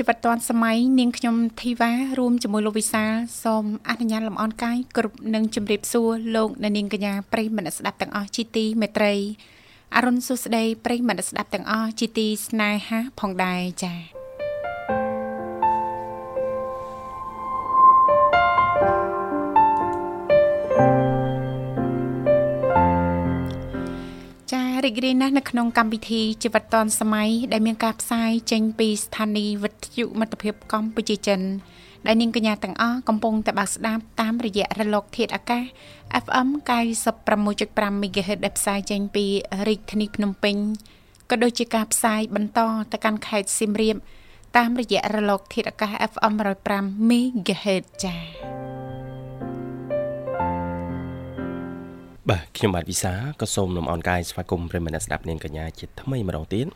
ជីវិតឌွန်សម័យនាងខ្ញុំធីវ៉ារួមជាមួយលោកវិសាលសូមអនុញ្ញាតលំអរកាយគ្រប់នឹងជម្រាបសួរលោកអ្នកនាងកញ្ញាប្រិយមិត្តស្ដាប់ទាំងអស់ជាទីមេត្រីអរុនសុស្ដីប្រិយមិត្តស្ដាប់ទាំងអស់ជាទីស្នេហាផងដែរចា៎ រីករាយណាស់នៅក្នុងកម្មវិធីជីវិតឌွန်សម័យដែលមានការផ្សាយចេញពីស្ថានីយ៍វិទ្យុមិត្តភាពកម្ពុជាចិនដែលនាងកញ្ញាទាំងអស់កំពុងតែបើកស្ដាប់តាមរយៈរលកធាតុអាកាស FM 96.5 MHz ដែលផ្សាយចេញពីរាជធានីភ្នំពេញក៏ដូចជាការផ្សាយបន្តទៅកាន់ខេត្តសៀមរាបតាមរយៈរលកធាតុអាកាស FM 105 MHz ចា៎ បាទខ្ញុំបាទវិសាក៏សូមលំអរកាយស្វាគមន៍ប្រិយមិត្តស្ដាប់នាងកញ្ញាជាថ្មីម្ដងទៀត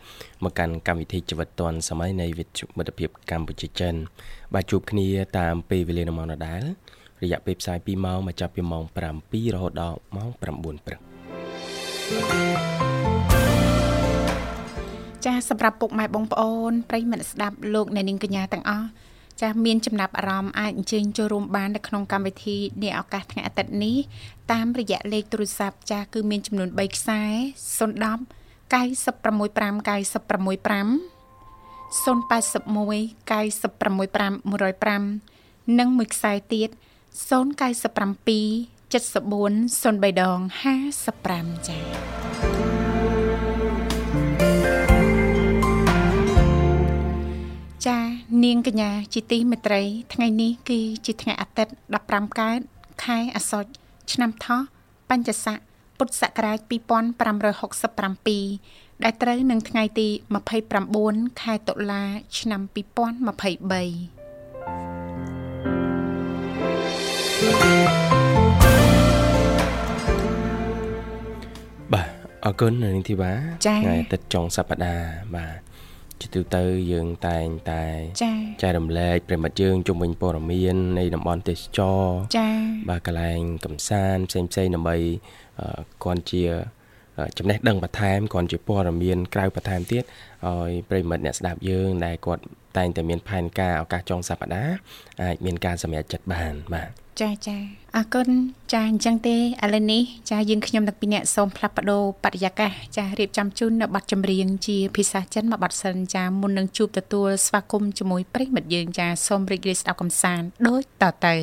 មកកាន់កម្មវិធីជីវិតឌွန်សម័យនៃវិទ្យុមិត្តភាពកម្ពុជាចិន បាទជួបគ្នាតាមពេលវេលានៅម៉ោងដដែលរយៈពេលផ្សាយ2ម៉ោងមកចាប់ពីម៉ោង7រហូតដល់ម៉ោង9ព្រឹកចាសសម្រាប់ពុកម៉ែបងប្អូនប្រិយមិត្តស្ដាប់លោកអ្នកនាងកញ្ញាទាំងអស់ ចាស់មានចំណាប់អារម្មណ៍អាចអញ្ជើញចូលរួមបាននៅក្នុងកម្មវិធីនាឱកាសថ្ងៃអាទិត្យនេះតាមរយៈលេខទូរស័ព្ទចាស់គឺមានចំនួន3ខ្សែ010 965 965 081 965 105និងមួយខ្សែទៀត097 74 03ដង55ចា៎ ចានាងកញ្ញាជាទីមេត្រី ថ្ងៃនេះគឺជាថ្ងៃអាទិត្យ15កើតខែអាសត់ឆ្នាំថោះបញ្ញស័កពុទ្ធសករាជ2567ដែលត្រូវនឹងថ្ងៃទី29ខែតុលា ឆ្នាំ2023បាទអរគុណនាងធីវ៉ាថ្ងៃអាទិត្យចុងសប្តាហ៍បាទ ជាទូទៅយើងតែងតែចាចែករំលែកប្រិមិត្តយើងជុំវិញព័ត៌មាននៃតំបន់ទេសចរចាបាទកន្លែងកំសាន្តផ្សេងផ្សេងដើម្បីគាត់ជាចំណេះដឹងបន្ថែមគាត់ជាព័ត៌មានក្រៅបន្ថែមទៀតឲ្យប្រិមិត្តអ្នកស្ដាប់យើងដែលគាត់តែងតែមានផែនការឱកាសចុងសប្តាហ៍អាចមានការសម្រេចចិត្តបានបាទ ចាចាអរគុណចាអញ្ចឹងទេឥឡូវនេះចាយើងខ្ញុំទាំងពីរអ្នកសូមផ្លាស់ប្ដូរបរិយាកាសចារៀបចំជូននៅប័ណ្ណចម្រៀងជាភាសាចិនមួយប័ណ្ណសិនចាមុននឹងជួបទទួលស្វាគមន៍ជាមួយប្រិមិត្តយើងចាសូមរីករាយស្ដាប់កំសាន្តដូចតទៅ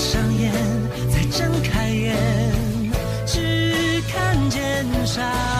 上眼，再睁开眼，只看见沙。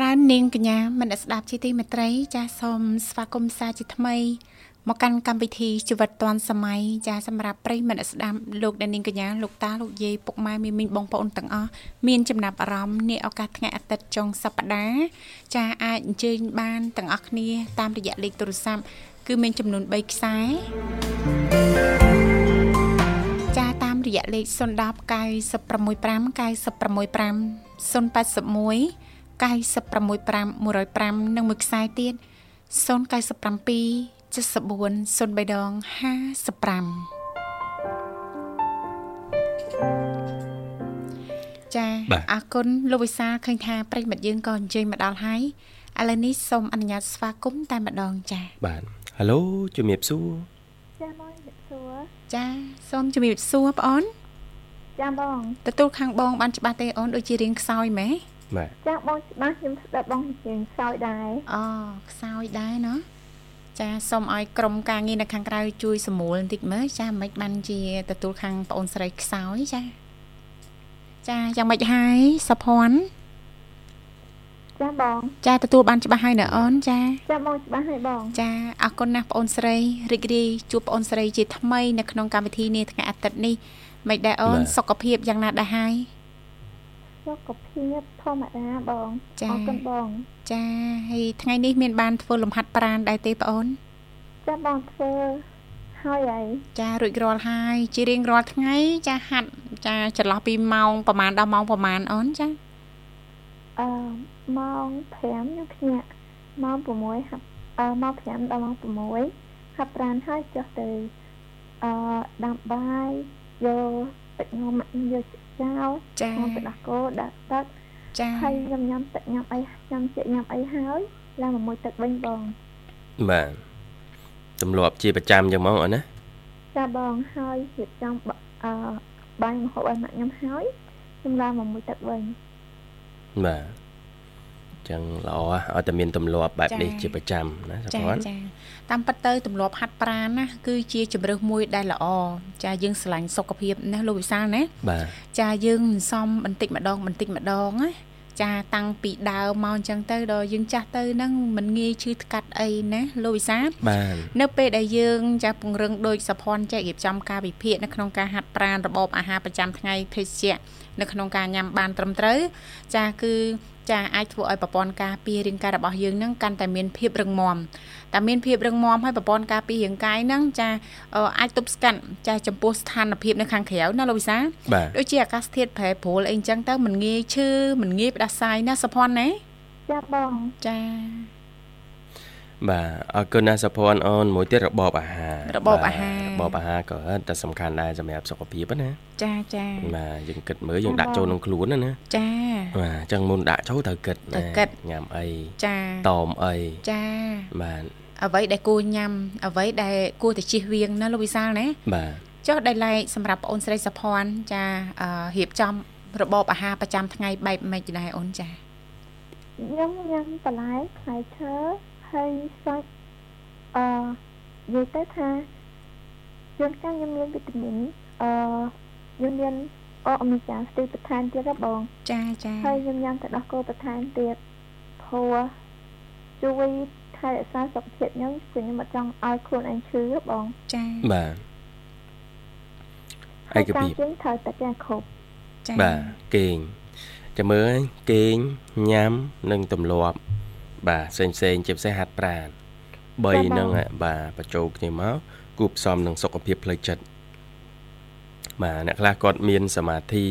ច្រើននាងកញ្ញាមនស្សស្ដាប់ជាទីមេត្រី ចាសូមស្វាគមន៍សាជាថ្មី មកកាន់កម្មវិធីជីវិតឌွန်សម័យចាសម្រាប់ប្រិយមិត្តអ្នកស្ដាប់លោកអ្នកនាងកញ្ញាលោកតាលោកយាយពុកម៉ែមីមីងបងប្អូនទាំងអស់មានចំណាប់អារម្មណ៍នាឱកាសថ្ងៃអាទិត្យចុងសប្ដាហ៍ចាអាចអញ្ជើញបានទាំងអស់គ្នា តាមរយៈលេខទូរស័ព្ទគឺមានចំនួន3ខ្សែចាតាមរយៈលេខ010 965 965 081 965 105និងមួយខ្សែទៀត097 74 03ដង55ចាបាទអរគុណលោកវិសាលឃើញថាប្រិយមិត្តយើងក៏អញ្ជើញមកដល់ហើយឥឡូវនេះសូមអនុញ្ញាតស្វាគមន៍តែម្ដងចាបាទហៅឡូជំរាបសួរចាបងជំរាបសួរចាសូមជំរាបសួរបងអូនចាបងទទួលខាងបងបានច្បាស់ទេអូនដូចជារៀងខ្សោយម៉េះបាទ ចាបងច្បាស់ខ្ញុំស្ដាប់បងជាងខ្សោយដែរអូខ្សោយដែរណោះចាសូមឲ្យក្រុមការងារនៅខាងក្រៅជួយសម្រួលបន្តិចមើលចាមិនបានជាទទួលខាងប្អូនស្រីខ្សោយចាចាយ៉ាងម៉េចហើយសុភ័ណ្ឌចាបងចាទទួលបានច្បាស់ហើយណែអូនចាចាបងច្បាស់ហើយបងចាអរគុណណាស់ប្អូនស្រីរីករាយជួបប្អូនស្រីជាថ្មីនៅក្នុងកម្មវិធីនាថ្ងៃអាទិត្យនេះមិនដែរអូនសុខភាពយ៉ាងណាដែរហើយ សុខភាពធម្មតាបងចា៎អរគុណបង ចាហើយថ្ងៃនេះមានបានធ្វើលំហាត់ប្រាណដែរទេបងអូនចាបងធ្វើហើយហើយចារួចរាល់ហើយជារៀងរាល់ថ្ងៃចាហាត់ចាចន្លោះពីម៉ោងប្រហែលដល់ម៉ោងប្រហែលអូនចាអឺម៉ោង5ខ្ញុំភ្ញាក់ម៉ោង6ហាត់អឺម៉ោង5ដល់ម៉ោង6ហាត់ប្រាណហើយចុះទៅអឺដាំបាយយកទឹកងំយក ចោលចាមកទៅដោះគោដាក់ទឹកចាហើយខ្ញុំញ៉ាំទឹកញ៉ាំអីញ៉ាំជាញ៉ាំអីហើយឡើងមកមួយទឹកវិញបងបាទទម្លាប់ជាប្រចាំចឹងហ្មងអូនណាចាបងហើយរៀបចំបអឺបាយម្ហូបឲ្យម៉ាក់ខ្ញុំហើយខ្ញុំឡើងមកមួយទឹកវិញបាទ ចឹងល្អឲ្យតែមានទម្លាប់បែបនេះជាប្រចាំណាសុចាភ័ណ្ឌចាតាមពិតទៅទម្លាប់ហាត់ប្រាណណាគឺជាជំរើសមួយដែលល្អចាយើងស្រឡាញ់សុខភាពណាលោកវិសាលណាបាទចាយើងសន្សំបន្តិចម្ដងបន្តិចម្ដងណាចាតាំងពីដើមមកអញ្ចឹងទៅដល់យើងចាស់ទៅហ្នឹងមិនងាយឈឺថ្កាត់អីណាលោកវិសាលបាទនៅពេលដែលយើងចាពង្រឹងដោយសភ័នចែករៀបចំការវិភាគនៅក្នុងការហាត់ប្រាណរបបអាហារប្រចាំថ្ងៃភេសជ្ជៈ នៅក្នុងការញ៉ាំបានត្រឹមត្រូវចាគឺចាអាចធ្វើឲ្យប្រព័ន្ធការពាររាងកាយរបស់យើងហ្នឹងកាន់តែមានភាពរឹងមាំតែមានភាពរឹងមាំហើយប្រព័ន្ធការពាររាងកាយហ្នឹងចាអឺអាចទប់ស្កាត់ចាចំពោះស្ថានភាពនៅខាងក្រៅណាលោកវិសាលបាទដូចជាអាកាសធាតុប្រែប្រួលអីអញ្ចឹងទៅមិនងាយឈឺមិនងាយផ្ដាសាយណាសុភ័ណ្ឌណាចាបងចា បាទអរគុណណាសុភ័ណ្ឌអូនមួយទៀតរបបអាហាររបបអាហារបាទរបបអាហារក៏តែសំខាន់ដែរសម្រាប់សុខភាពណាចាចាបាទយើងគិតមើលយើងដាក់ចូលក្នុងខ្លួនណាណាចាបាទអញ្ចឹងមុនដាក់ចូលត្រូវគិតត្រូវគិតញ៉ាំអីចាតមអីចាបាទអ្វីដែលគួរញ៉ាំអ្វីដែលគួរតែជៀសវាងណាលោកវិសាលណាបាទចុះដែលឡែកសម្រាប់បងអូនស្រីសុភ័ណ្ឌចាអឺរៀបចំរបបអាហារប្រចាំថ្ងៃបែបម៉េចដែរអូនចាខ្ញុំញ៉ាំបន្លែផ្លែឈើ ហើយសាច់អឺនិយាយទៅថាជួនកាលខ្ញុំមានវីតាមីនអឺខ្ញុំមានអូអូមេហ្គាស្ទីបន្ថែមទៀតហ៎បង ចាចាហើយខ្ញុំញ៉ាំទឹកដោះគោបន្ថែមទៀតព្រោះជួយថែរក្សាសុខភាពខ្ញុំព្រោះខ្ញុំអត់ចង់ឲ្យខ្លួនឯងឈឺហ៎បងចាបាទឯហើយកការភាពជិះត្រូវតែគេគ្រប់ចាបាទគេងចាំមើលគេងញ៉ាំនិងទម្លាប់ បាទផ្សេងផ្សេងៗជាពិសេសហាត់ប្រាណ3ហ្នឹងហ่ะបាទបញ្ចូលគ្នាមកគូផ្សំនឹងសុខភាពផ្លូវចិត្តបាទអ្នកខ្លះគាត់មានសមាធិ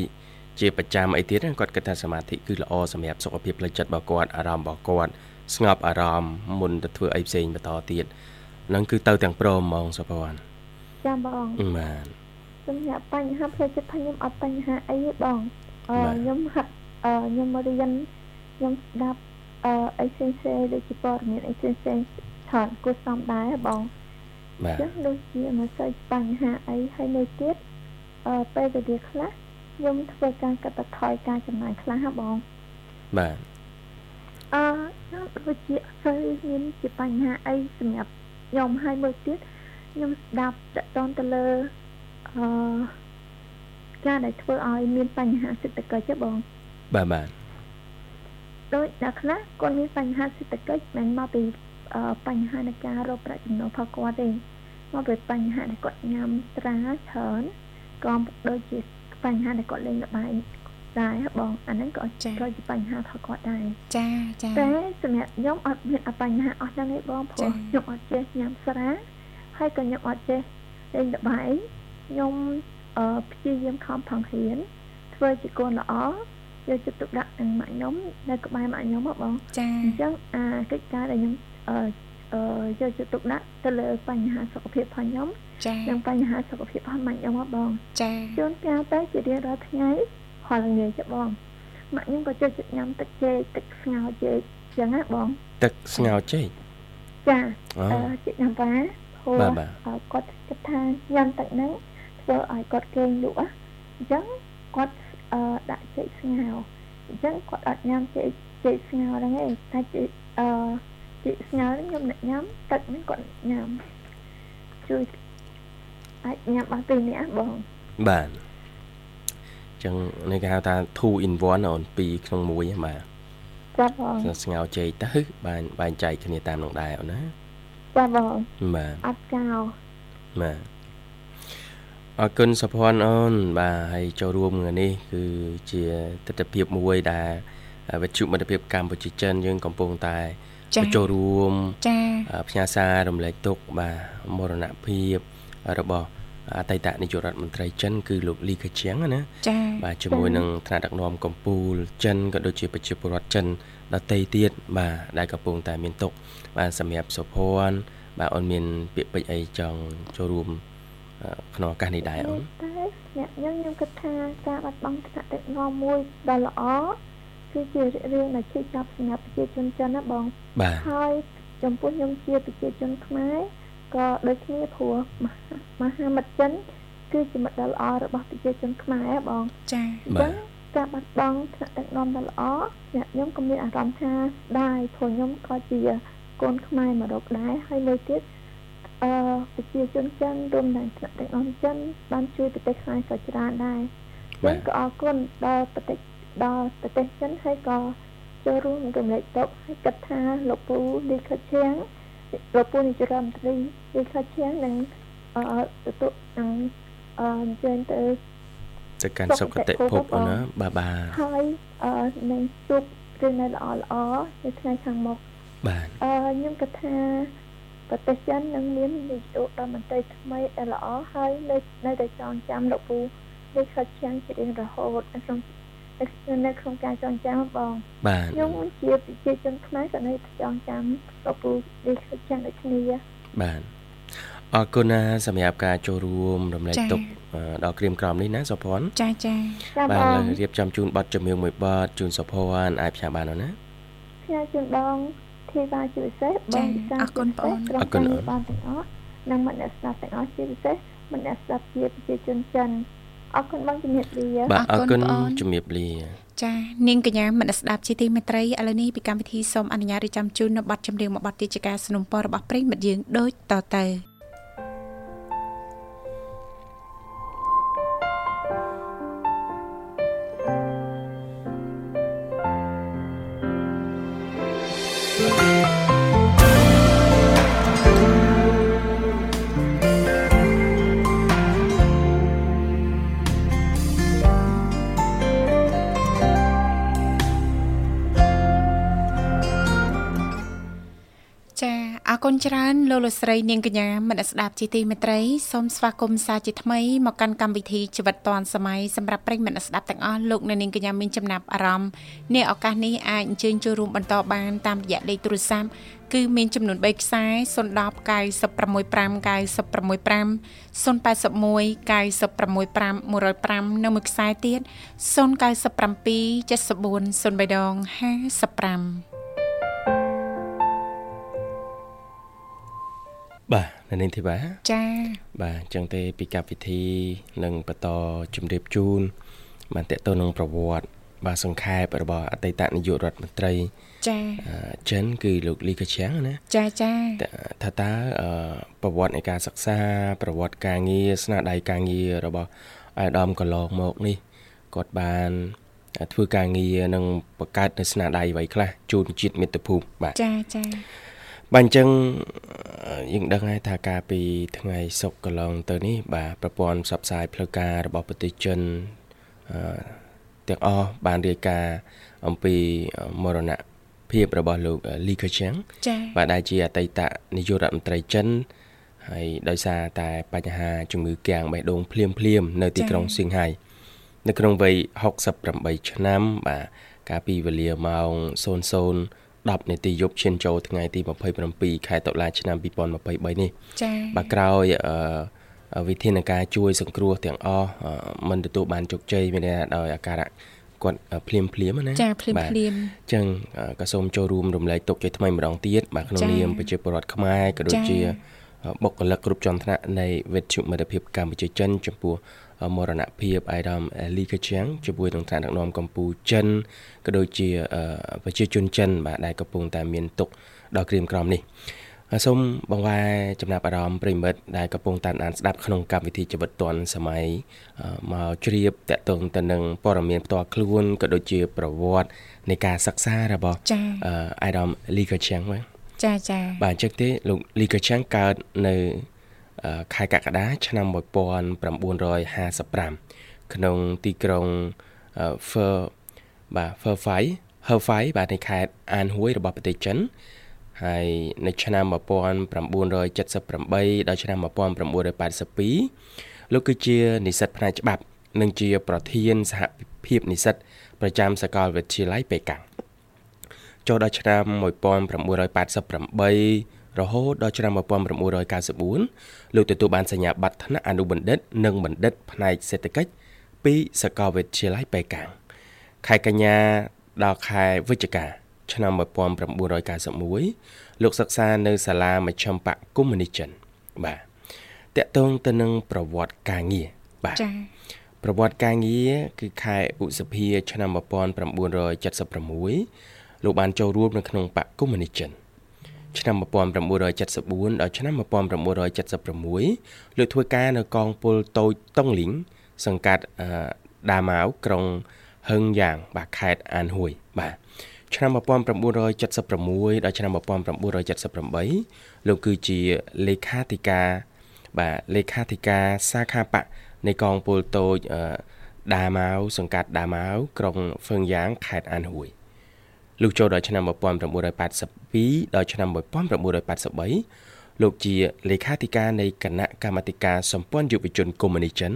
ជាប្រចាំអីទៀតណាគាត់គិតថាសមាធិគឺល្អសម្រាប់សុខភាពផ្លូវចិត្តរបស់គាត់អារម្មណ៍របស់គាត់ស្ងប់អារម្មណ៍មុនទៅធ្វើអីផ្សេងបន្តទៀតហ្នឹងគឺទៅទាំងព្រមហ្មងសុភ័ណ្ឌចាំបងបាទសម្រាប់បញ្ហាផ្លូវចិត្តខ្ញុំអត់បញ្ហាអីទេបងអឺបាទខ្ញុំហាត់អឺខ្ញុំមករៀនខ្ញុំស្ដាប់ អឺអីផ្សេងផ្សេងៗដូចជាព័ត៌មានអីផ្សេងផ្សេងៗច្រើនគួរសមដែរបងបាទចឹងដូចជាមិនសូវបញ្ហាអីហើយមួយទៀតអឺពេលវេលាខ្លះខ្ញុំធ្វើការកាត់បន្ថយការចំណាយខ្លះហ៎បងបាទអឺខ្ញុំដូចជាអត់សូវមានជាបញ្ហាអីសម្រាប់ខ្ញុំហើយមួយទៀតខ្ញុំស្ដាប់តកតងទៅលើអឺការដែលធ្វើឲ្យមានបញ្ហាសេដ្ឋកិច្ចទេបងបាទបាទ ដូចអ្នកខ្លះគាត់មានបញ្ហាសេដ្ឋកិច្ចមិនមកពីអឺបញ្ហានៃការរកប្រាក់ចំណូលផលគាត់ទេមកពីបញ្ហាដែលគាត់ញ៉ាំស្រាច្រើនក៏ដូចជាបញ្ហាដែលគាត់លេងល្បែងដែរហ៎បងអាហ្នឹងក៏ចា៎ក៏ជាបញ្ហាផលគាត់ដែរចាចាតែសម្រាប់ខ្ញុំអត់មានអបញ្ហាអស់ហ្នឹងទេបងព្រោះចា៎ខ្ញុំអត់ចេះញ៉ាំស្រា ហើយក៏ខ្ញុំអត់ចេះលេងល្បែងខ្ញុំអឺព្យាយាមខំប្រឹងរៀនធ្វើជាកូនល្អ យកចិត្តទុកដាក់នឹងម៉ាក់ខ្ញុំនៅក្បែរម៉ាក់ខ្ញុំហ៎បងចាអញ្ចឹងអាកិច្ចការដែលខ្ញុំអឺអឺយកចិត្តទុកដាក់ទៅលើបញ្ហាសុខភាពផងខ្ញុំចានិងបញ្ហាសុខភាពផងម៉ាក់ខ្ញុំហ៎បងចាជួនកាលទៅជារៀងរាល់ថ្ងៃហល់ងាយចាបងម៉ាក់ខ្ញុំក៏ចូលចិត្តញ៉ាំទឹកចេកទឹកស្ងោរចេកអញ្ចឹងណាបងទឹកស្ងោរចេកចាអូអឺចេកញ៉ាំវ៉ាព្រោះបាទបាទអឺគាត់គិតថាញ៉ាំទឹកហ្នឹងធ្វើឲ្យគាត់គេងលក់ណាអញ្ចឹងគាត់ អឺដាក់ចេកស្ងោរអញ្ចឹងគាត់អត់ញ៉ាំចេកចេកស្ងោរហ្នឹងឯងតែចេកអឺចេកស្ងោរហ្នឹងខ្ញុំអ្នកញ៉ាំទឹកហ្នឹងគាត់ញ៉ាំជួយអាចញ៉ាំបានពីរនាក់បងបាទអញ្ចឹងនេះគេហៅថា2 in 1អូន2ក្នុង1ហ្នឹងបាទចាបងស្ងោរចេកទៅបានបែងចែកគ្នាតាមនោះដែរអូនណាចាបងបាទអត់ចោលបាទ អរគុណសុភ័ណ្ឌអូនបាទហើយចូលរួមថ្ងៃនេះគឺជាទស្សនវិជ្ជាមួយដែលវិទ្យុមិត្តភាពកម្ពុជាចិនយើងកំពុងតែចាចូលរួមចាផ្ញើសាររំលែកទុកបាទមរណភាពរបស់អតីតនាយករដ្ឋមន្ត្រីចិនគឺលោកលីខជៀងណាចាបាទជាមួយនឹងថ្នាក់ដឹកនាំកម្ពុជាចិនក៏ដូចជាប្រជាពលរដ្ឋចិនដទៃទៀតបាទដែលកំពុងតែមានទុកបាទសម្រាប់សុភ័ណ្ឌបាទអូនមានពាក្យពេចន៍អីចង់ចូលរួមអឺ ក្នុងឱកាសនេះដែរអូនតែអ្នកខ្ញុំខ្ញុំគិតថាការបាត់បង់ថ្នាក់ដឹកនាំមួយដ៏ល្អគឺជារឿងដែលឈឺចាប់សម្រាប់ប្រជាជនចិនណាបងបាទហើយចំពោះខ្ញុំជាប្រជាជនខ្មែរក៏ដូចគ្នាព្រោះមហាមហាមិត្តចិនគឺជាមិត្តដ៏ល្អរបស់ប្រជាជនខ្មែរបងចា៎អញ្ចឹងការបាត់បង់ថ្នាក់ដឹកនាំដ៏ល្អអ្នកខ្ញុំក៏មានអារម្មណ៍ថាស្ដាយព្រោះខ្ញុំក៏ជាកូនខ្មែរមករកដែរហើយមួយទៀត អឺប្រជាជនចិនរួមទាំងថ្នាក់ដឹកនាំចិនបានជួយប្រទេសខ្មែរក៏ច្រើនដែរអញ្ចឹងក៏អរគុណដល់ប្រទេសដល់ប្រទេសចិនហើយក៏ចូលរួមរំលែកទុកហើយគិតថាលោកពូលីខិតឈៀងលោកពូនាយរដ្ឋមន្ត្រីលីខិតឈៀងនឹងអឺទទួលនឹងអឺអញ្ជើញទៅទៅកាន់សុគតិភពអូនណាបាទបាទហើយអឺនឹងជួបរឿងនៅល្អល្អនៅថ្ងៃខាងមុខបាទអឺខ្ញុំគិតថា ប្រទេសចិននឹងមាននាយករដ្ឋមន្ត្រីថ្មីដែលល្អហើយនៅនៅតែចងចាំលោកពូនេះខិតចាំងជារៀងរហូតនៅក្នុងនៅក្នុងការចងចាំបងបាទខ្ញុំជាប្រជាជនខ្មែរក៏នៅតែចងចាំលោកពូនេះខិតចាំងដូចគ្នាបាទអរគុណណាសម្រាប់ការចូលរួមរំលែកចា៎ទុកអឺដល់ក្រៀមក្រំនេះណាសុភ័ណ្ឌចាចាចាំបាទបឥងឡូវរៀបចំជូនប័ណ្ណចម្រៀងមួយប័ណ្ណជូនសុភ័ណ្ឌអាចផ្សាយបានអូនណាផ្សាយជូនបង ធីវ៉ាជាពិសេសបងវិសា អរគុណបងអូន ក្រុមការងារបានទាំងអស់និងមិត្តអ្នកស្ដាប់ទាំងអស់ជាពិសេសមិត្តអ្នកស្ដាប់ជាប្រជាជនចិនអរគុណបងជំរាបលា បាទអ អ រ រគុ គុណ ណបងអូន ជំរាបលា ចានាងកញ្ញាមនស្ដាប់ជាទីមេត្រីឥឡូវនេះពីកម្មវិធីសូមអនុញ្ញាតរៀបចំជូននៅប័ណ្ណចម្រៀងមួយប័ណ្ណទៀតជាការสนับสนุนរបស់ប្រិយមិត្តយើងដូចតទៅ គុណច្រើនលោកលោកស្រីនាងកញ្ញាមនស្ដាប់ជាទីមេត្រីសូមស្វាគមន៍សាជាថ្មីមកកាន់កម្មវិធីជីវិតឌွန်សម័យសម្រាប់ប្រិយមិត្តអ្នកស្ដាប់ទាំងអស់លោកអ្នកនាងកញ្ញាមានចំណាប់អារម្មណ៍នេះឱកាសនេះអាចអញ្ជើញចូលរួមបន្តបានតាមរយៈលេខទូរស័ព្ទគឺមានចំនួន3ខ្សែ010 965 965 081 965 105និងមួយខ្សែទៀត097 74 03 បាទនៅនាងធីវ៉ាចា៎បាទអញ្ចឹងទេពីកម្មវិធីនឹងបន្តជម្រាបជូនបានតកតទៅនឹងប្រវត្តិបាទសង្ខេបរបស់អតីតនាយករដ្ឋមន្ត្រីចា៎អឺចិនគឺលោកលីកាឈៀងណាចាចាតថាតើអឺប្រវត្តិនៃការសិក្សា ប្រវត្តិការងារស្នាដៃការងាររបស់អាយដាមកន្លងមកនេះគាត់បានធ្វើការងារនិងបង្កើតនៅស្នាដៃអ្វីខ្លះជូនជាតិមាតុភូមិបាទចាចា បាទអញ្ចឹងអឺយើងដឹងហើយថាការពីថ្ងៃសុក្រកន្លងទៅនេះបាទប្រព័ន្ធផ្សព្វផ្សាយផ្លូវការរបស់ប្រទេសចិនអឺទាំងអស់បានរាយការណ៍អំពីមរណភាពរបស់លោកលីកាឈៀងចាបាទដែលជាអតីតនាយករដ្ឋមន្ត្រីចិនហើយដោយសារតែបញ្ហាជំងឺគាំងបេះដូងភ្លាមភ្លាមៗនៅទីក្រុងសៀងហៃនៅក្នុងវ័យ68ឆ្នាំបាទកាលពីវេលាម៉ោង 00:10នាទីយប់ឈានចូលថ្ងៃទី27ខែតុលាឆ្នាំ2023នេះចាបាទក្រោយអឺវិធានការជួយសង្គ្រោះទាំងអស់អឺមិនទទួលបានជោគជ័យមានន័យថាដោយអាការៈគាត់ភ្លាមភ្លាមៗណាចាភ្លាមបាទភ្លាមអញ្ចឹងអឺក៏សូមចូលរួមរំលែកទុកជាថ្មីម្ដងទៀតបាទក្នុងចា៎នាមប្រជាពលរដ្ឋខ្មែរក៏ដូចចា៎ជាអឺបុគ្គលិកគ្រប់ជាន់ថ្នាក់នៃវិទ្យុមិត្តភាពកម្ពុជាចិនចំពោះអឺ មរណភាពអៃដាមលីកាឈៀងជាមួយនឹងថ្នាក់ដឹកនាំកម្ពុជាចិនក៏ដូចជាអឺប្រជាជនចិនបាទដែលកំពុងតែមានទុកដល់ក្រៀមក្រំនេះហើយសូមបង្វែរចំណាប់អារម្មណ៍ប្រិមិត្តដែលកំពុងតាមដានស្ដាប់ក្នុងកម្មវិធីជីវិតឌွန်សម័យអឺមកជ្រាបតកតងទៅនឹងព័ត៌មានផ្ទាល់ខ្លួនក៏ដូចជាប្រវត្តិនៃការសិក្សារបស់ចាអឺអាយដាមលីកាឈៀងហ្នឹងចាចាបាទអញ្ចឹងទេលោកលីកាឈៀងកើតនៅអឺ ខែកក្កដាឆ្នាំ1955ក្នុងទីក្រុងអឺ Fer បាទ Fer Phai Her Phai បាទនៃខេត្តអានហួយរបស់ប្រទេសចិនហើយនៅឆ្នាំ1978ដល់ឆ្នាំ1982លោកគឺជានិស្សិតផ្នែកច្បាប់និងជាប្រធានសហភាពនិស្សិតប្រចាំសាកលវិទ្យាល័យប៉េកាំងចូលដល់ឆ្នាំ1988 រហូតដល់ឆ្នាំ1994លោកទទួលបានសញ្ញាបត្រថ្នាក់អនុបណ្ឌិត និងបណ្ឌិត ផ្នែកសេដ្ឋកិច្ចពីសាកលវិទ្យាល័យប៉េកាំងខែកញ្ញាដល់ខែវិច្ឆិកាឆ្នាំ1991លោកសិក្សានៅសាលាមជ្ឈិមបកកុម្មុយនីសចិនបាទតកតងទៅនឹងប្រវត្តិការងារបាទចាប្រវត្តិការងារគឺខែឧសភា ឆ្នាំ1976លោកបានចូលរួមនៅក្នុងបកកុម្មុយនីសចិន ឆ្នាំ1974ដល់ឆ្នាំ1976លោកធ្វើការនៅកងពលតូចតុងលីងសង្កាត់អឺដាម៉ាវក្រុងហឹងយ៉ាងបាទខេត្តអានហួយបាទឆ្នាំ1976ដល់ឆ្នាំ1978លោកគឺជាលេខាធិការបាទលេខាធិការសាខាបកនៃកងពលតូចអឺដាម៉ាវសង្កាត់ដាម៉ាវក្រុងហ្វឹងយ៉ាងខេត្តអានហួយ លោកចូលដល់ឆ្នាំ1982ដល់ឆ្នាំ1983លោកជាលេខាធិការនៃគណៈកម្មាធិការសម្ព័ន្ធយុវជនកុម្មុយនីសចិន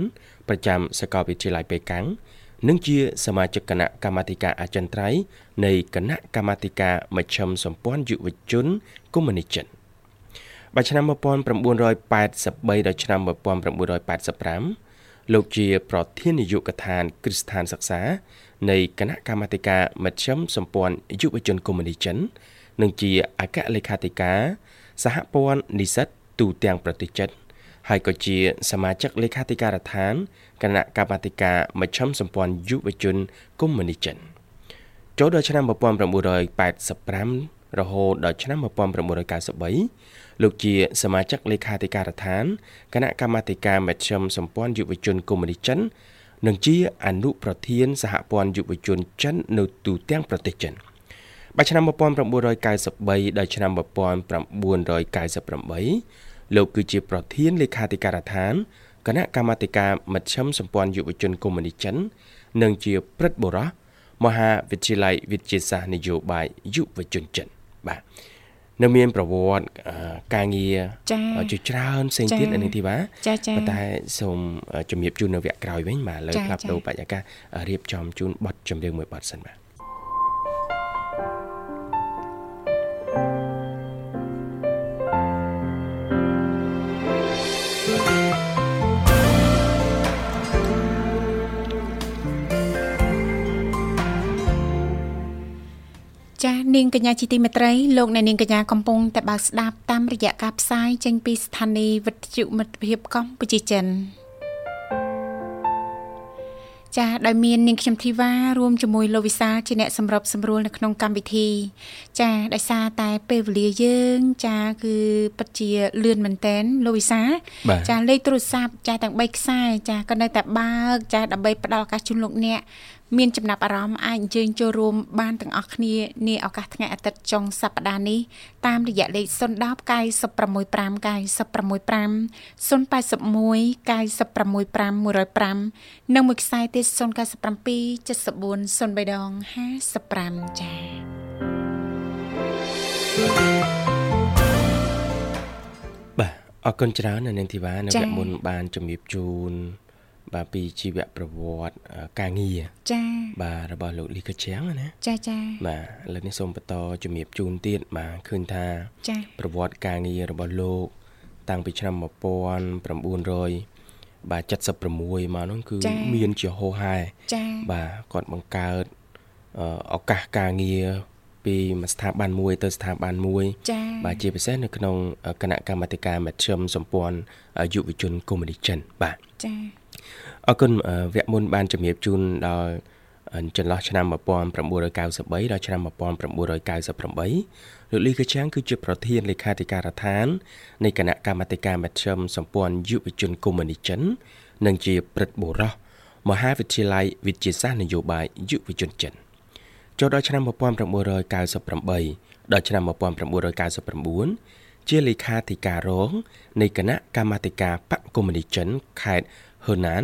ប្រចាំសាកលវិទ្យាល័យប៉េកាំងនិងជាសមាជិកគណៈកម្មាធិការអចិន្ត្រៃយ៍នៃគណៈកម្មាធិការមជ្ឈិមសម្ព័ន្ធយុវជនកុម្មុយនីសចិនបាទឆ្នាំ1983ដល់ឆ្នាំ1985លោកជាប្រធាននាយកដ្ឋានគ្រឹះស្ថានសិក្សា នៃគណៈកម្មាធិការមជ្ឈិមសម្ព័ន្ធយុវជនកុម្មុយនីសចិន និងជាអគ្គលេខាធិការសហព័ន្ធនិស្សិតទូទាំងប្រទេសចិនហើយក៏ជាសមាជិកលេខាធិការដ្ឋានគណៈកម្មាធិការមជ្ឈិមសម្ព័ន្ធយុវជនកុម្មុយនីសចិនចូលដល់ឆ្នាំ1985រហូតដល់ឆ្នាំ1993លោកជាសមាជិកលេខាធិការដ្ឋានគណៈកម្មាធិការមជ្ឈិមសម្ព័ន្ធយុវជនកុម្មុយនីសចិន និងជាអនុប្រធានសហព័ន្ធយុវជនចិននៅទូទាំងប្រទេសចិនបាទឆ្នាំ1993ដល់ឆ្នាំ1998លោកគឺជាប្រធានលេខាធិការដ្ឋានគណៈកម្មាធិការមជ្ឈិមសម្ព័ន្ធយុវជនកុម្មុយនីសចិន និងជាព្រឹទ្ធបុរសមហាវិទ្យាល័យវិទ្យាសាស្ត្រនយោបាយយុវជនចិនបាទ នៅមានប្រវត្តិអឺការងារចា៎ជាច្រើនផ្សេងចា៎ទៀតអានេះធីបាចាចាប៉ុន្តែសូមជំរាបជូននៅវគ្គក្រោយវិញបាទលើចា៎ផ្លាប់ចា៎ដូរបរិយាកាសរៀបចំជូនប័ណ្ណចម្រៀងមួយប័ណ្ណសិនបាទ នាងកញ្ញាជាទីមេត្រីលោកអ្នកនាងកញ្ញាកំពុងតែបើកស្ដាប់តាមរយៈការផ្សាយចេញពីស្ថានីយ៍វិទ្យុមិត្តភាពកម្ពុជាចិនចាដោយមាននាងខ្ញុំធីវ៉ារួមជាមួយលោកវិសាលជាអ្នកសម្របសម្រួលនៅក្នុងកម្មវិធី ចាដោយសារតែពេលវេលាយើង ចាគឺពិតជាលឿនមែនតែនលោកវិសាលបាទចាលេខទូរស័ព្ទចាទាំង3ខ្សែចាក៏នៅតែបើកចាដើម្បីផ្ដល់ឱកាសជូនលោកអ្នក មានចំណាប់អារម្មណ៍អាចអញ្ជើញចូលរួមបានទាំងអស់គ្នានាឱកាសថ្ងៃអាទិត្យចុងសប្តាហ៍នេះតាមរយៈលេខ010 965 965 081 965 105និងមួយខ្សែទៀត097 74 03ដង55ចា៎បាទអរគុណច្រើននៅនាងធីវ៉ានៅចា៎វគ្គមុនបានជំរាបជូន បាទពីជីវប្រវត្តិអឺការងារចា៎បាទរបស់លោកលីកាជាងណាចាចាបាទឥឡូវនេះសូមបន្តជំរាបជូនទៀតបាទឃើញថាចាប្រវត្តិការងាររបស់លោក តាំងពីឆ្នាំ1900បាទ76មកនោះគឺចា៎មានជាហោហែចាបាទគាត់បង្កើតអឺឱកាសការងារពីមួយស្ថាប័នមួយទៅស្ថាប័នមួយចាបាទជាពិសេសនៅក្នុងគណៈកម្មាធិការមជ្ឈិមសម្ព័ន្ធយុវជនកុម្មុយនីសចិនបាទចា អរគុណអឺវគ្គមុនបានជំរាបជូនដល់អឺចន្លោះឆ្នាំ1993ដល់ឆ្នាំ1998លោកលីកាឆាងគឺជាប្រធានលេខាធិការដ្ឋាននៃគណៈកម្មាធិការមជ្ឈិមសម្ព័ន្ធយុវជនកុម្មុយនីសចិន និងជាព្រឹទ្ធបុរសមហាវិទ្យាល័យវិទ្យាសាស្ត្រនយោបាយយុវជនចិនចូលដល់ឆ្នាំ1998ដល់ឆ្នាំ1999ជាលេខាធិការរងនៃគណៈកម្មាធិការបកកុម្មុយនីសចិនខេត្តហឺណាន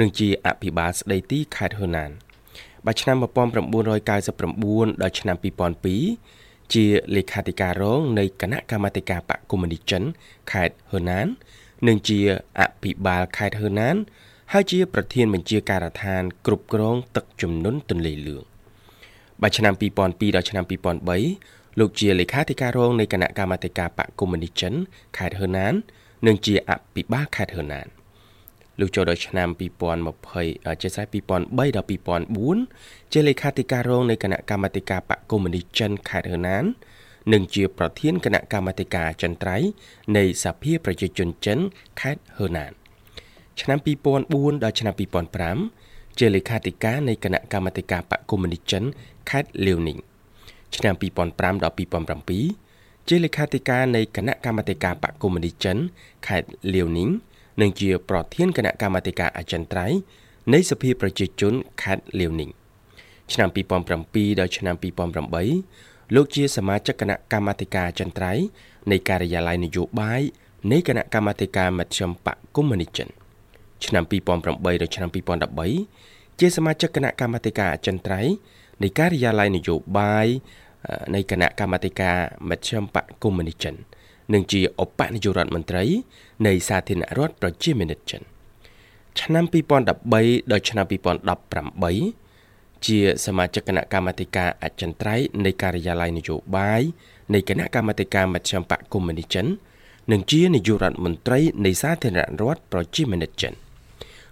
និងជាអភិបាលស្ដីទីខេត្តហឺណានបាទឆ្នាំ1999ដល់ឆ្នាំ2002ជាលេខាធិការរងនៃគណៈកម្មាធិការបកកុម្មុយនីសចិនខេត្តហឺណាន និងជាអភិបាលខេត្តហឺណាន ហើយជា ប្រធានបញ្ជាការដ្ឋាន គ្រប់គ្រង ទឹកជំនន់ទន្លេលឿងបាទឆ្នាំ2002ដល់ឆ្នាំ2003លោកជាលេខាធិការរងនៃគណៈកម្មាធិការបកកុម្មុយនីសចិនខេត្តហឺណាន និងជាអភិបាលខេត្តហឺណាន លោកចូលដល់ឆ្នាំ2020ជាស្រេច2003ដល់2004ជាលេខាធិការរងនៃគណៈកម្មាធិការបកកុម្មុយនីសចិនខេត្តហឺណាននិងជាប្រធានគណៈកម្មាធិការអចិន្ត្រៃយ៍នៃសភាប្រជាជនចិនខេត្តហឺណានឆ្នាំ2004ដល់ឆ្នាំ2005ជាលេខាធិការនៃគណៈកម្មាធិការបកកុម្មុយនីសចិនខេត្តលាវនីងឆ្នាំ2005ដល់2007ជាលេខាធិការនៃគណៈកម្មាធិការបកកុម្មុយនីសចិនខេត្តលាវនីង និងជាប្រធានគណៈកម្មាធិការអចិន្ត្រៃយ៍នៃសភាប្រជាជនខេត្តលាវនីងឆ្នាំ2007ដល់ឆ្នាំ2008លោកជាសមាជិកគណៈកម្មាធិការអចិន្ត្រៃយ៍នៃការិយាល័យនយោបាយនៃគណៈកម្មាធិការមជ្ឈមបកកុម្មុយនីសចិនឆ្នាំ2008ដល់ឆ្នាំ2013ជាសមាជិកគណៈកម្មាធិការអចិន្ត្រៃយ៍នៃការិយាល័យនយោបាយនៃគណៈកម្មាធិការមជ្ឈមបកកុម្មុយនីសចិន និងជាឧបនាយករដ្ឋមន្ត្រីនៃសាធារណរដ្ឋប្រជាមានិតចិនឆ្នាំ2013ដល់ឆ្នាំ2018ជាសមាជិកគណៈកម្មាធិការអចិន្ត្រៃយ៍នៃការិយាល័យនយោបាយនៃគណៈកម្មាធិការមជ្ឈមបកកុម្មុយនីសចិននិងជានាយករដ្ឋមន្ត្រីនៃសាធារណរដ្ឋប្រជាមានិតចិន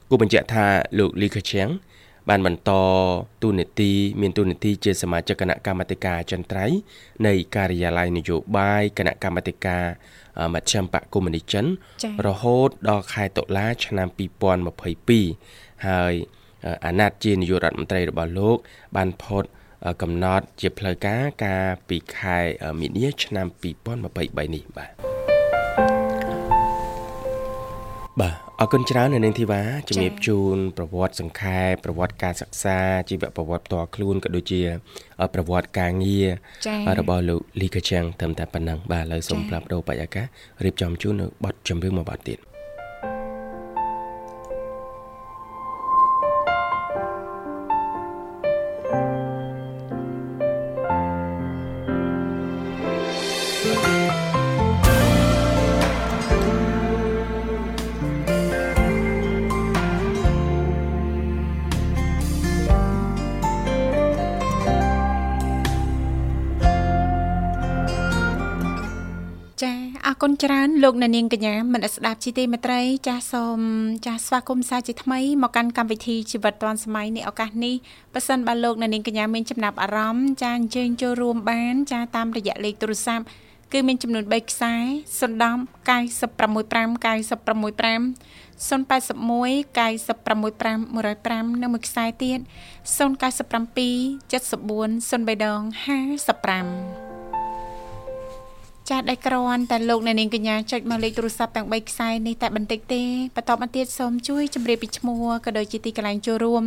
គូបញ្ជាក់ថាលោកលីខឈៀង បានបន្តទូនីតិមានទូនីតិជាសមាជិកគណៈកម្មាធិការអចិន្ត្រៃយ៍នៃការិយាល័យនយោបាយគណៈកម្មាធិការមជ្ឈមបកកុម្មុយនីសចិន រហូតដល់ខែតុលាឆ្នាំ2022ហើយអាណត្តិជានាយករដ្ឋមន្ត្រីរបស់លោក បានផុតកំណត់ជាផ្លូវការកាលពីខែមីនាឆ្នាំ2023នេះបាទបាទ អរគុណច្រើននៅនាងធីវ៉ាជំរាបជូនប្រវត្តិសង្ខេបប្រវត្តិការសិក្សាជីវប្រវត្តិផ្ទាល់ខ្លួនក៏ដូចជា ប្រវត្តិការងាររបស់លោកលីកាចាំងត្រឹមតែប៉ុណ្ណឹងបាទឥឡូវសូមផ្លាប់ដោបរិយាកាសរៀបចំជូននៅបទចម្រៀងមួយបទទៀត គុណច្រើនលោកអ្នកនាងកញ្ញាមនស្ដាប់ជីទីមេត្រី ចាសសូមចាសស្វាគមន៍សាជាថ្មីមកកាន់កម្មវិធីជីវិតឌွန်សម័យនេះឱកាសនេះប៉ះសិនបើលោកអ្នកនាងកញ្ញាមានចំណាប់អារម្មណ៍ចាអញ្ជើញចូលរួមបានចាតាមរយៈលេខទូរស័ព្ទគឺមានចំនួន3ខ្សែ010 965 965 081 965 105និងមួយខ្សែទៀត097 74 03ដង55 ចាស់ដែលក្រាន់តែលោកអ្នកនាងកញ្ញាចុចមកលេខទូរស័ព្ទទាំង3ខ្សែនេះតែបន្តិចទេបន្តមកទៀតសូមជួយជម្រាបពីឈ្មោះក៏ដូចជាទីកន្លែងចូលរួម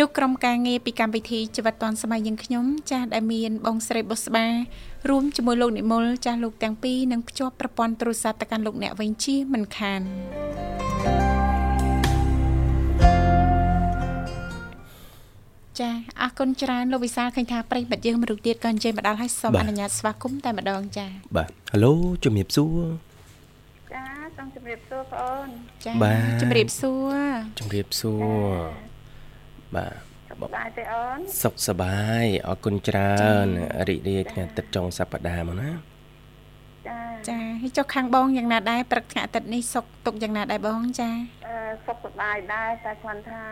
នោះក្រុមការងារពីកម្មវិធីជីវិតឌွန်សម័យយើងខ្ញុំចាស់ដែលមានបងស្រីបុស្បារួមជាមួយលោកនិមលចាស់លោកទាំងពីរនឹងភ្ជាប់ប្រព័ន្ធទូរស័ព្ទទៅកាន់លោកអ្នកវិញជាមិនខាន ចាអរគុណច្រើនលោកវិសាលឃើញថាប្រិយមិត្តយើងមរុកទៀតក៏អញ្ជើញមកដល់ហើយសូមអនុញ្ញាតស្វាគមន៍តែម្ដងចាបាទហៅឡូជំរាបសួរចាសូមជំរាបសួរបងអូនចាជំរាបសួរជំរាបសួរបាទសុខដែរទេអូនសុខសប្បាយអរគុណច្រើនរីករាយថ្ងៃអាទិត្យចុងសប្តាហ៍មកណាចាចាហើយចុះខាងបងយ៉ាងណាដែរព្រឹកថ្ងៃអាទិត្យនេះសុខទុកយ៉ាងណាដែរបងចាអឺសុខសប្បាយដែរតែគ្រាន់ថា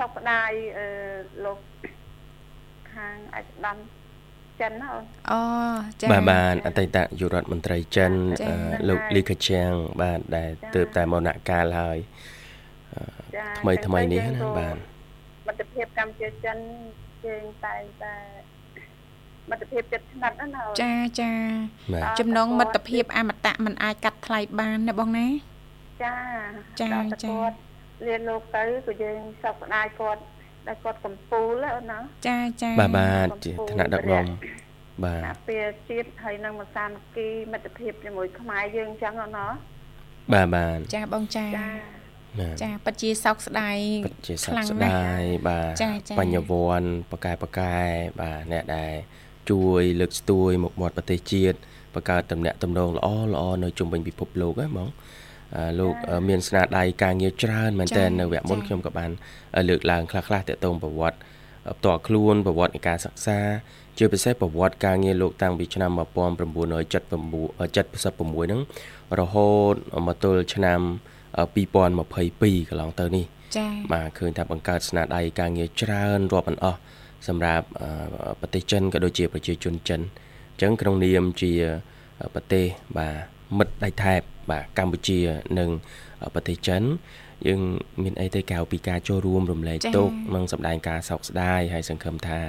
សពដាយអឺលោកខាងអាចដាំចិនណាអូនអូចា៎បាទបាទអតីតយុរដ្ឋមន្ត្រីចិនលោកលីខាជាងបាទដែលទើបតែមរណកាលហើយថ្មីថ្មីនេះណាបាទមិត្តភាពកម្ពុជាចិនជើងតែងតែមិត្តភាពចិត្តស្និទ្ធណាចាចាចំណងមិត្តភាពអមតៈមិនអាចកាត់ថ្លៃបានណាបងណាចាចាចា រៀនលោកទៅក៏យើងសោកស្ដាយគាត់ដែលគាត់កំពូលណាចាចាបាទបាទជាឋានៈដឹកនាំបាទពេលជាតិហើយនឹងមសានគីមិត្តភាពជាមួយខ្មែរយើងអញ្ចឹងណាបាទបាទចាបងចាចាពិតជាសោកស្ដាយពិតជាសោកស្ដាយបាទបញ្ញវន្តបកែបកែបាទអ្នកដែលជួយលើកស្ទួយមុខមាត់ប្រទេសជាតិបង្កើតតំណែងតំណងល្អល្អនៅជុំវិញពិភពលោកហ្នឹងហ្មង លោកមានស្នាដៃការងារច្រើនមែនតើនៅវគ្គមុនខ្ញុំក៏បានលើកឡើងខ្លះៗទាក់ទងប្រវត្តិផ្ទាល់ខ្លួនប្រវត្តិនៃការសិក្សា ជាពិសេសប្រវត្តិការងារលោកតាំងពីឆ្នាំ1979 76ហ្នឹងរហូតមកទល់ឆ្នាំ2022កន្លងទៅនេះចា៎បាទឃើញថាបង្កើតស្នាដៃការងារច្រើនរាប់មិនអស់សម្រាប់ប្រទេសចិនក៏ដូចជាប្រជាជនចិនអញ្ចឹងក្នុងនាមជាប្រទេសបាទ មិត្តដៃថែបបាទកម្ពុជានិងប្រទេសចិនយើងមានអីទៅក្រៅពីការចូលរួមរំលែកទុក្ខនិងសម្ដែងការសោកស្ដាយហើយសង្ឃឹមថា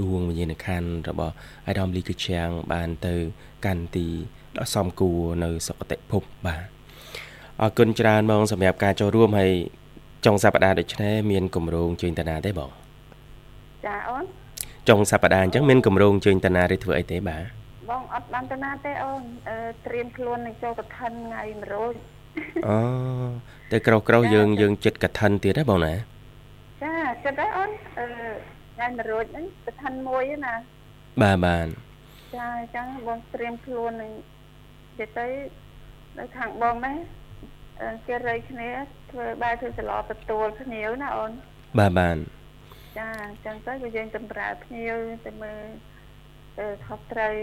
ដួងវិញ្ញាណក្ខន្ធរបស់អាដាមលីកឈៀងបានទៅកាន់ទីដ៏សមគួរនៅសុគតិភពបាទអរគុណច្រើនបងសម្រាប់ការចូលរួមហើយចុងសប្តាហ៍ដូចនេះមានគម្រោងជើញតាណាទេបងចាអូនចុងសប្តាហ៍អញ្ចឹងមានគម្រោងជើញតាណាឬធ្វើអីទេបាទ បងអត់បានតាណាទេអូនត្រៀមខ្លួននឹងចូលកឋិនថ្ងៃ100អូទៅក្រោះក្រោះយើងយើងចិត្តកឋិនទៀតហ៎បងណាចាចិត្តដែរអូនអឺថ្ងៃ100ហ្នឹងកឋិនមួយណាបាទបាទចាអញ្ចឹងបងត្រៀមខ្លួននឹងនិយាយទៅនៅខាងបងណាគេរៃគ្នាធ្វើបែរធ្វើសឡទទួលភ្ញៀវណាអូនបាទបាទចាអញ្ចឹងទៅគឺយើងតម្រើភ្ញៀវទៅមើលទៅខុសត្រូវ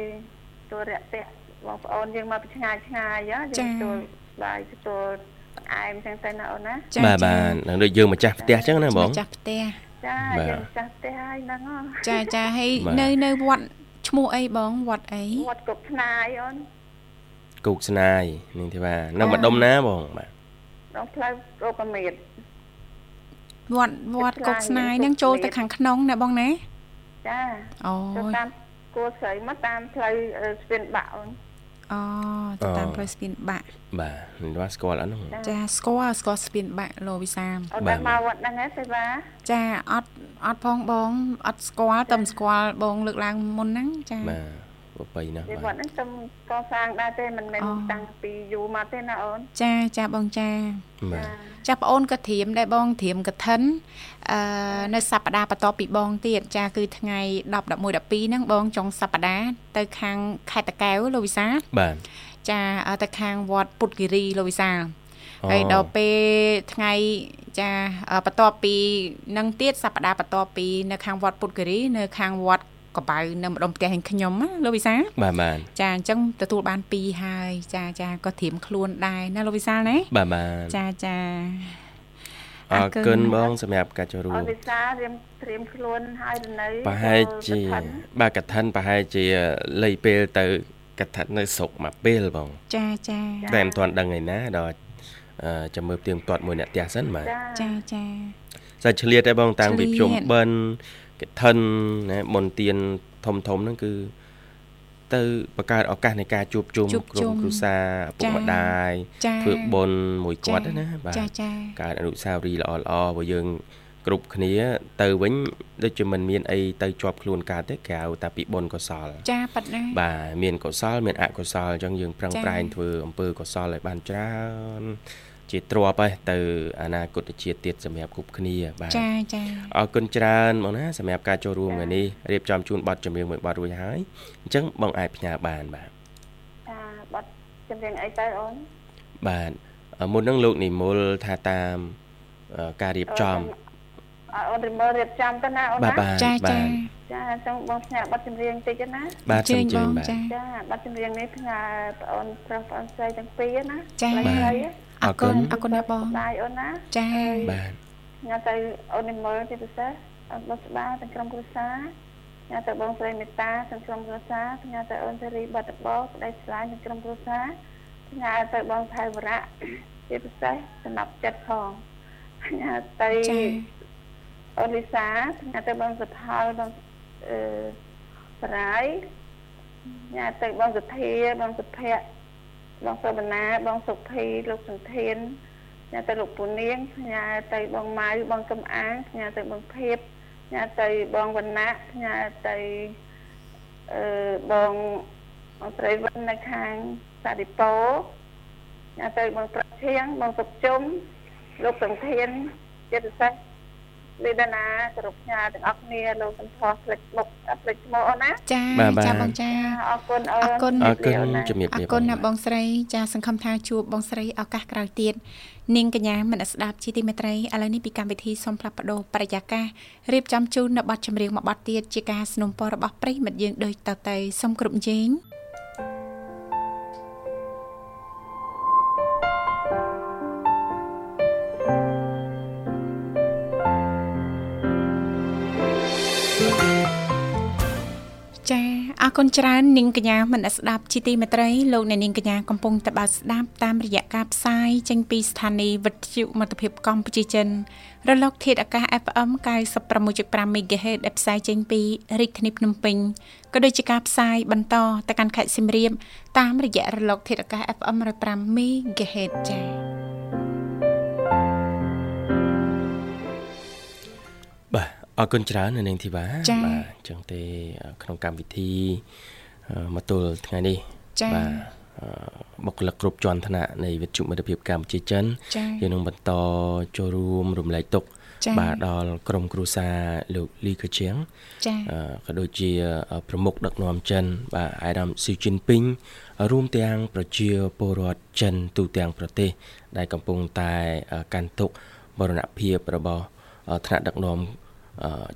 ទូរយៈទះបងប្អូនយើងមកពីឆ្ងាយឆ្ងាយយើងទទួលបាយទទួលបង្អែមអញ្ចឹងទៅណាអូនណាបាទបាទនឹងដូចយើងម្ចាស់ផ្ទះអញ្ចឹងណាបងម្ចាស់ផ្ទះចាយើងម្ចាស់ផ្ទះហើយហ្នឹងចាចាហើយនៅនៅវត្តឈ្មោះអីបងវត្តអីវត្តគុកស្នាយអូនគុកស្នាយនេះទេបាទនៅម្ដុំណាបងបាទដងផ្លូវរូបមេតវត្តវត្តគុកស្នាយនឹងចូលទៅខាងក្នុងណាបងណាចាអូទៅតាម គួរស្រីមកតាមផ្លូវស្ពានបាក់អូនអូទៅតាមផ្លូវស្ពានបាក់បាទនិយាយស្គាល់អត់នោះចាស្គាល់ស្គាល់ស្ពានបាក់លោកវិសាមអត់បានមកវត្តហ្នឹងទេបាចាអត់អត់ផងបងអត់ស្គាល់តែមិនស្គាល់បងលើកឡើងមុនហ្នឹងចាបាទ ប្របីណាស់បាទវត្តហ្នឹងខ្ញុំកសាងដែរទេមិនមែនតាំងពីយូរមកទេណាអូនចាចាបងចាបាទចាបងអូនក៏ត្រៀមដែរបងត្រៀមកឋិនអឺនៅសប្តាហ៍បន្ទាប់ពីបងទៀតចាគឺថ្ងៃ10 11 12ហ្នឹងបងចុងសប្តាហ៍ទៅខាងខេត្តតាកែវលោកវិសាបាទចាទៅខាងវត្តពុទ្ធគិរីលោកវិសាហើយដល់ពេលថ្ងៃចាបន្ទាប់ពីនឹងទៀតសប្តាហ៍បន្ទាប់ពីនៅខាងវត្តពុទ្ធគិរី នៅខាងវត្ត កបៅនៅម្ដុំផ្ទះឯងខ្ញុំណាលោកវិសាបាទបាទចាអញ្ចឹងទទួលបាន2ហើយចាចាក៏ត្រៀមខ្លួនដែរណាលោកវិសាណាបាទបាទចាចាអរគុណបងសម្រាប់ការចូលរួមអរវិសាត្រៀមត្រៀមខ្លួនហើយនៅប្រហែលជា បាទកឋិនប្រហែលជាលៃពេលទៅកឋិននៅស្រុកមួយពេលបង ចាចាតែមិនទាន់ដឹងឯណាដល់ចាំមើលទៀងទាត់មួយអ្នកផ្ទះសិនបាទចាចាសាច់ឆ្លៀតទេបងតាំងពីជុំបិណ្ឌ កឋិនណាមន្ទានធំធំហ្នឹងគឺទៅបង្កើតឱកាសនៃការជួបជុំក្រុមគ្រួសារឪពុកម្ដាយធ្វើបុណ្យមួយគាត់ណាបាទកើតអនុស្សាវរីយ៍ល្អល្អរបស់យើង គ្រប់គ្នា ទៅវិញដូចជាមិនមានអីទៅជាប់ខ្លួនកើតទេក្រៅតែពីបុណ្យកុសល ចាប៉ាត់ណាបាទមានកុសល មានអកុសលអញ្ចឹងយើងប្រឹងប្រែងធ្វើអំពើកុសលឲ្យបានច្រើន ជាទ្របហើយទៅអនាគតជាតិទៀតសម្រាប់គ្រប់គ្នាបាទចាចាអរគុណច្រើនបងណាសម្រាប់ការចូលរួមថ្ងៃនេះរៀបចំជូនប័ណ្ណចម្រៀងមួយប័ណ្ណរួចហើយអញ្ចឹងបងអាចផ្ញើបានបាទចាប័ណ្ណចម្រៀងអីទៅអូនបាទមុននឹងលោកនិមលថាតាមការរៀបចំអូនរិមលរៀបចំទៅណាអូនណាចាចាចាចង់បងផ្ញើប័ណ្ណចម្រៀងតិចណាបាទជើញបងចាចាប័ណ្ណចម្រៀងនេះផ្ញើបងអូនប្រុសបងអូនស្រីទាំងពីរណាចាបាទ អរគុណអរគុណណាបងបាយអូនណាចាបាទញ៉ាំទៅអូននិមលជាពិសេសអត់បោះស្បាទាំងក្រុមគ្រួសារញ៉ាំទៅបងស្រីមេតាទាំងក្រុមគ្រួសារញ៉ាំទៅអូនសេរីបាត់បោក្តីស្រឡាញ់ទាំងក្រុមគ្រួសារញ៉ាំទៅបងថៃវរៈជាពិសេសសំណាប់ចិត្តផងញ៉ាំទៅអូនលីសាញ៉ាំទៅបងសុផលបងអឺបរាយញ៉ាំទៅបងសុធាបងសុភ័ក្រ បងសុបណាបងសុភីលោកសន្ធានញ៉ាទៅលោកពូនាងញ៉ាទៅបងម៉ៅបងកំអាងញ៉ាទៅបងភៀបញ៉ាទៅបងវណ្ណៈញ៉ាទៅអឺបងអស្រីវិននៅខាងសាឌីប៉ូញ៉ាទៅបងប្រឈៀងបងសុកជុំលោកសន្ធានចិត្តសាស្ត្រ លេដាណាគោរពផ្ញើទាំងអស់គ្នាលោកសំផស្សផ្លេចមុខផ្លេចឈ្មោះអូនណាចាចាបងចាអរគុណអូនអរគុណអរគុណជំរាបលាអរគុណណាបងស្រីចាសង្ឃឹមថាជួបបងស្រីឱកាសក្រោយទៀតនាងកញ្ញាមិនស្ដាប់ជីទីមេត្រីឥឡូវនេះពីកម្មវិធីសូមផ្លាប់បដោបរិយាកាសរៀបចំជូននៅប័ណ្ណចម្រៀងមួយប័ណ្ណទៀតជាការสนับสนุนរបស់ប្រិមិត្តយើងដូចតទៅសូមគ្រប់ជេង អរគុណច្រើននាងកញ្ញាមនស្ដាប់ជីទីមេត្រីលោកអ្នកនាងកញ្ញាកំពុងតបស្ដាប់តាមរយៈការផ្សាយចេញពីស្ថានីយ៍វិទ្យុមិត្តភាពកម្ពុជាចិនរលកធាតុអាកាស FM 96.5 MHz ដែលផ្សាយចេញពីរាជធានីភ្នំពេញក៏ដូចជាការផ្សាយបន្តទៅកាន់ខេត្តសៀមរាបតាមរយៈរលកធាតុអាកាស FM 105 MHz ចា៎ អរគុណច្រើននៅនាងធីវ៉ាចា៎បាទអញ្ចឹងទេក្នុងកម្មវិធីអឺមកទល់ថ្ងៃនេះចា៎បាទអឺបុគ្គលិកគ្រប់ជាន់ថ្នាក់នៃវិទ្យុមិត្តភាពកម្ពុជាចិនចា៎យើងនឹងបន្តចូលរួមរំលែកទុកចា៎បាទដល់ក្រុមគ្រួសារលោកលីកជាងចា៎អឺក៏ដូចជាប្រមុខដឹកនាំចិន បាទអាយដាមស៊ីជីនពីងរួមទាំងប្រជាពលរដ្ឋចិនទូទាំងប្រទេស ដែលកំពុងតែអឺកាន់ទុកមរណភាពរបស់អឺថ្នាក់ដឹកនាំអឺ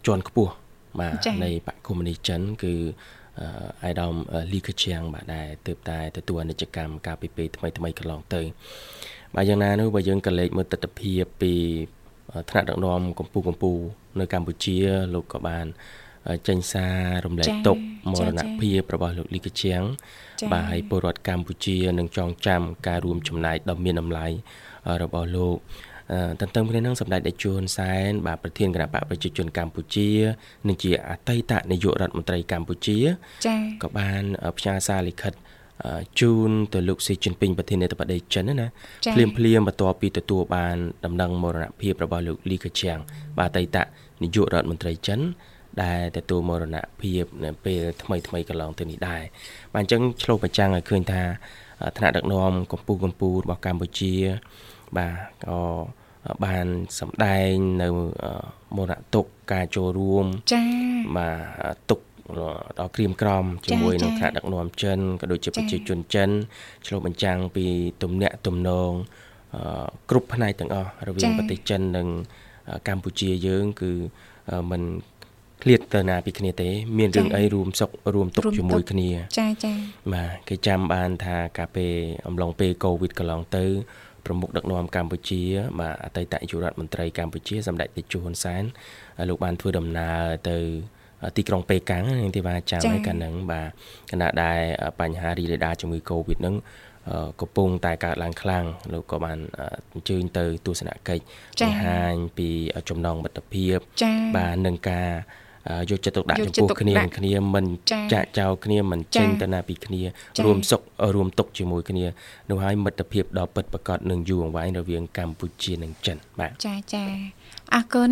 ជាន់ខ្ពស់បាទចា៎នៃបកកុម្មុយនីសចិនគឺអឺអាយដាមអឺលីកជាងបាទដែលទើបតែទទួលអនិច្ចកម្មកាលពីពេលថ្មីថ្មីៗកន្លងទៅបាទយ៉ាងណានោះបើយើងក៏លេចមើលទស្សនវិជ្ជាពីអឺថ្នាក់ដឹកនាំកម្ពុជាកម្ពុជានៅកម្ពុជាលោកក៏បានអឺចេញសាររំលែកចា៎ទុកមចា៎រណភាពរបស់លោកលីកជាងចា៎បាទហើយពលរដ្ឋកម្ពុជានឹងចងចាំការរួមចំណែកដ៏មានតម្លៃអឺរបស់លោកអឺ ទន្ទឹមគ្នានឹងសម្ដេចតេជោហ៊ុនសែនបាទប្រធានគណៈបកប្រជាជនកម្ពុជានិងជាអតីតនាយករដ្ឋមន្ត្រីកម្ពុជាចា៎ក៏បានអឺផ្ញើសារលិខិតអឺជូនទៅលោកស៊ីជីនពីងប្រធានាធិបតីចិនណាចា៎ភ្លាមភ្លាមបន្ទាប់ពីទទួលបានដំណឹងមរណភាពរបស់លោកលីកជៀងបាទអតីតនាយករដ្ឋមន្ត្រីចិនដែលទទួលមរណភាពនៅពេលថ្មីថ្មីៗកន្លងទៅនេះដែរបាទអញ្ចឹងឆ្លុះបញ្ចាំងឲ្យឃើញថាអឺថ្នាក់ដឹកនាំកម្ពុជាកម្ពុជារបស់កម្ពុជា បាទក៏បានសម្ដែងនៅអឺមរណទុកការចូលរួមចា៎បាទទុកដល់ក្រៀមក្រំជាមួយចា៎នឹងចា៎ថ្នាក់ដឹកនាំចិនក៏ដូចជាចា៎ប្រជាជនចិនឆ្លុះបញ្ចាំងពីទំនាក់ទំនងអឺគ្រប់ផ្នែកទាំងអស់រវាចា៎ងប្រទេសចិននិងអឺកម្ពុជាយើងគឺអឺมันឃ្លាតទៅណាពីគ្នាទេ មានរឿងចា៎អីរួមសុខរួមទុក្ខរួមទុក្ខជាមួយគ្នា ចា៎ចា៎បាទគេចាំបានថាកាលពេលអំឡុងពេលកូវីដកន្លងទៅ ប្រមុខដឹកនាំកម្ពុជា បាទអតីតនាយករដ្ឋមន្ត្រីកម្ពុជាសម្ដេចតេជោហ៊ុនសែនហើយលោកបានធ្វើដំណើរទៅទីក្រុងប៉េកាំងនាងទេបាទចាំចា៎ហើយកាលហ្នឹងបាទគណៈដែលបញ្ហារីករាលដាលជំងឺកូវីដហ្នឹងអឺកំពុងតែកើតឡើងខ្លាំងលោកក៏បានអឺអញ្ជើញទៅទស្សនកិច្ចចា៎បង្ហាញពីចំណងមិត្តភាពចា៎បាទនឹងការអឺ យកចិត្តទុកដាក់យកចំចិត្តពោះទុកគ្នាដាក់នឹងគ្នាមិនចា៎ចាក់ចោលគ្នាមិនចា៎ចេញទៅណាពីគ្នាចា៎រួមសុខរួមទុក្ខជាមួយគ្នានោះហើយមិត្តភាពដ៏ពិតប្រាកដនឹងយូរអង្វែងរវាងកម្ពុជានិងចិនបាទចាចាអរគុណ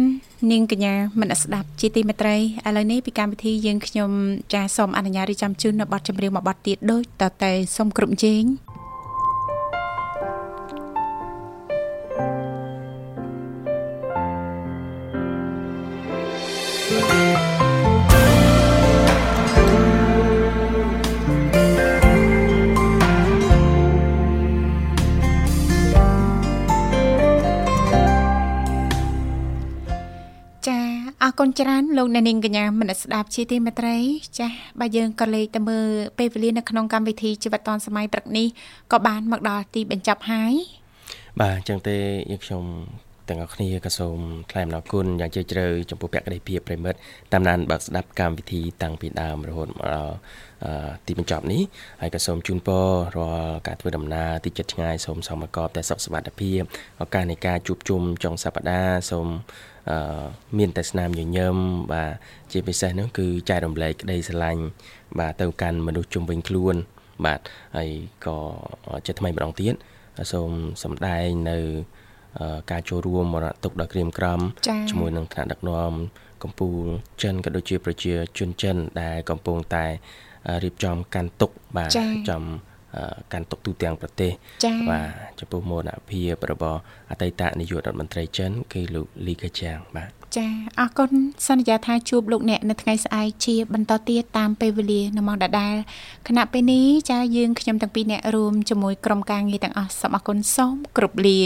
នាងកញ្ញាមនស្ដាប់ជាទីមេត្រីឥឡូវនេះពីកម្មវិធីយើងខ្ញុំចាសូមអនុញ្ញាតរៀបចំជូននៅប័ណ្ណចម្រៀងមួយប័ណ្ណទៀតដូចតទៅសូមគ្រប់ជេង គុណច្រើនលោកអ្នកនាងកញ្ញាមនស្ដាប់ជាទីមេត្រី ចាបើយើងក៏លេខទៅមើលពេលវេលានៅក្នុងកម្មវិធីជីវិតឌွန်សម័យព្រឹកនេះក៏បានមកដល់ទីបញ្ចប់ហើយបាទអញ្ចឹងទេយើងខ្ញុំទាំងអស់គ្នាក៏សូមថ្លែងអំណរគុណយ៉ាងជ្រាលជ្រៅចំពោះភក្ដីភាពប្រិមិត្តតាមដានបើកស្ដាប់កម្មវិធីតាំងពីដើមរហូតមកដល់អឺទីបញ្ចប់នេះហើយក៏សូមជូនពររាល់ការធ្វើដំណើរទីចិត្តឆ្ងាយសូមសូមប្រកបតែសុខសុវត្ថិភាពឱកាសនៃការជួបជុំចុងសប្តាហ៍សូមអឺ មានតែស្នាមញញឹមបាទជាពិសេសនោះគឺចែករំលែកក្តីស្រឡាញ់បាទទៅកាន់មនុស្សជុំវិញខ្លួន បាទហើយក៏ជាថ្មីម្ដងទៀតសូមសម្ដែងនៅអឺការចូលរួមមរណទុកដ៏ក្រៀមក្រំចា៎ជាមួយនឹងថ្នាក់ដឹកនាំកម្ពុជាចិនក៏ដូចជាប្រជាជនចិនដែលកំពុងតែអឺរៀបចំកាន់ទុកបាទចា៎ចំអឺ កាន់ទុកទូទាំងប្រទេសចា៎បាទចំពោះមរណភាពរបស់អតីតនាយករដ្ឋមន្ត្រីចិនគឺលោកលីកាជាងបាទចាអរគុណសន្យាថាជួបលោកអ្នកនៅថ្ងៃស្អែកជាបន្តទៀតតាមពេលវេលានៅម៉ោងដដែលគណៈពេលនេះចាយើងខ្ញុំទាំងពីរអ្នករួមជាមួយក្រុមការងារទាំងអស់សូមអរគុណសូមគ្រប់លា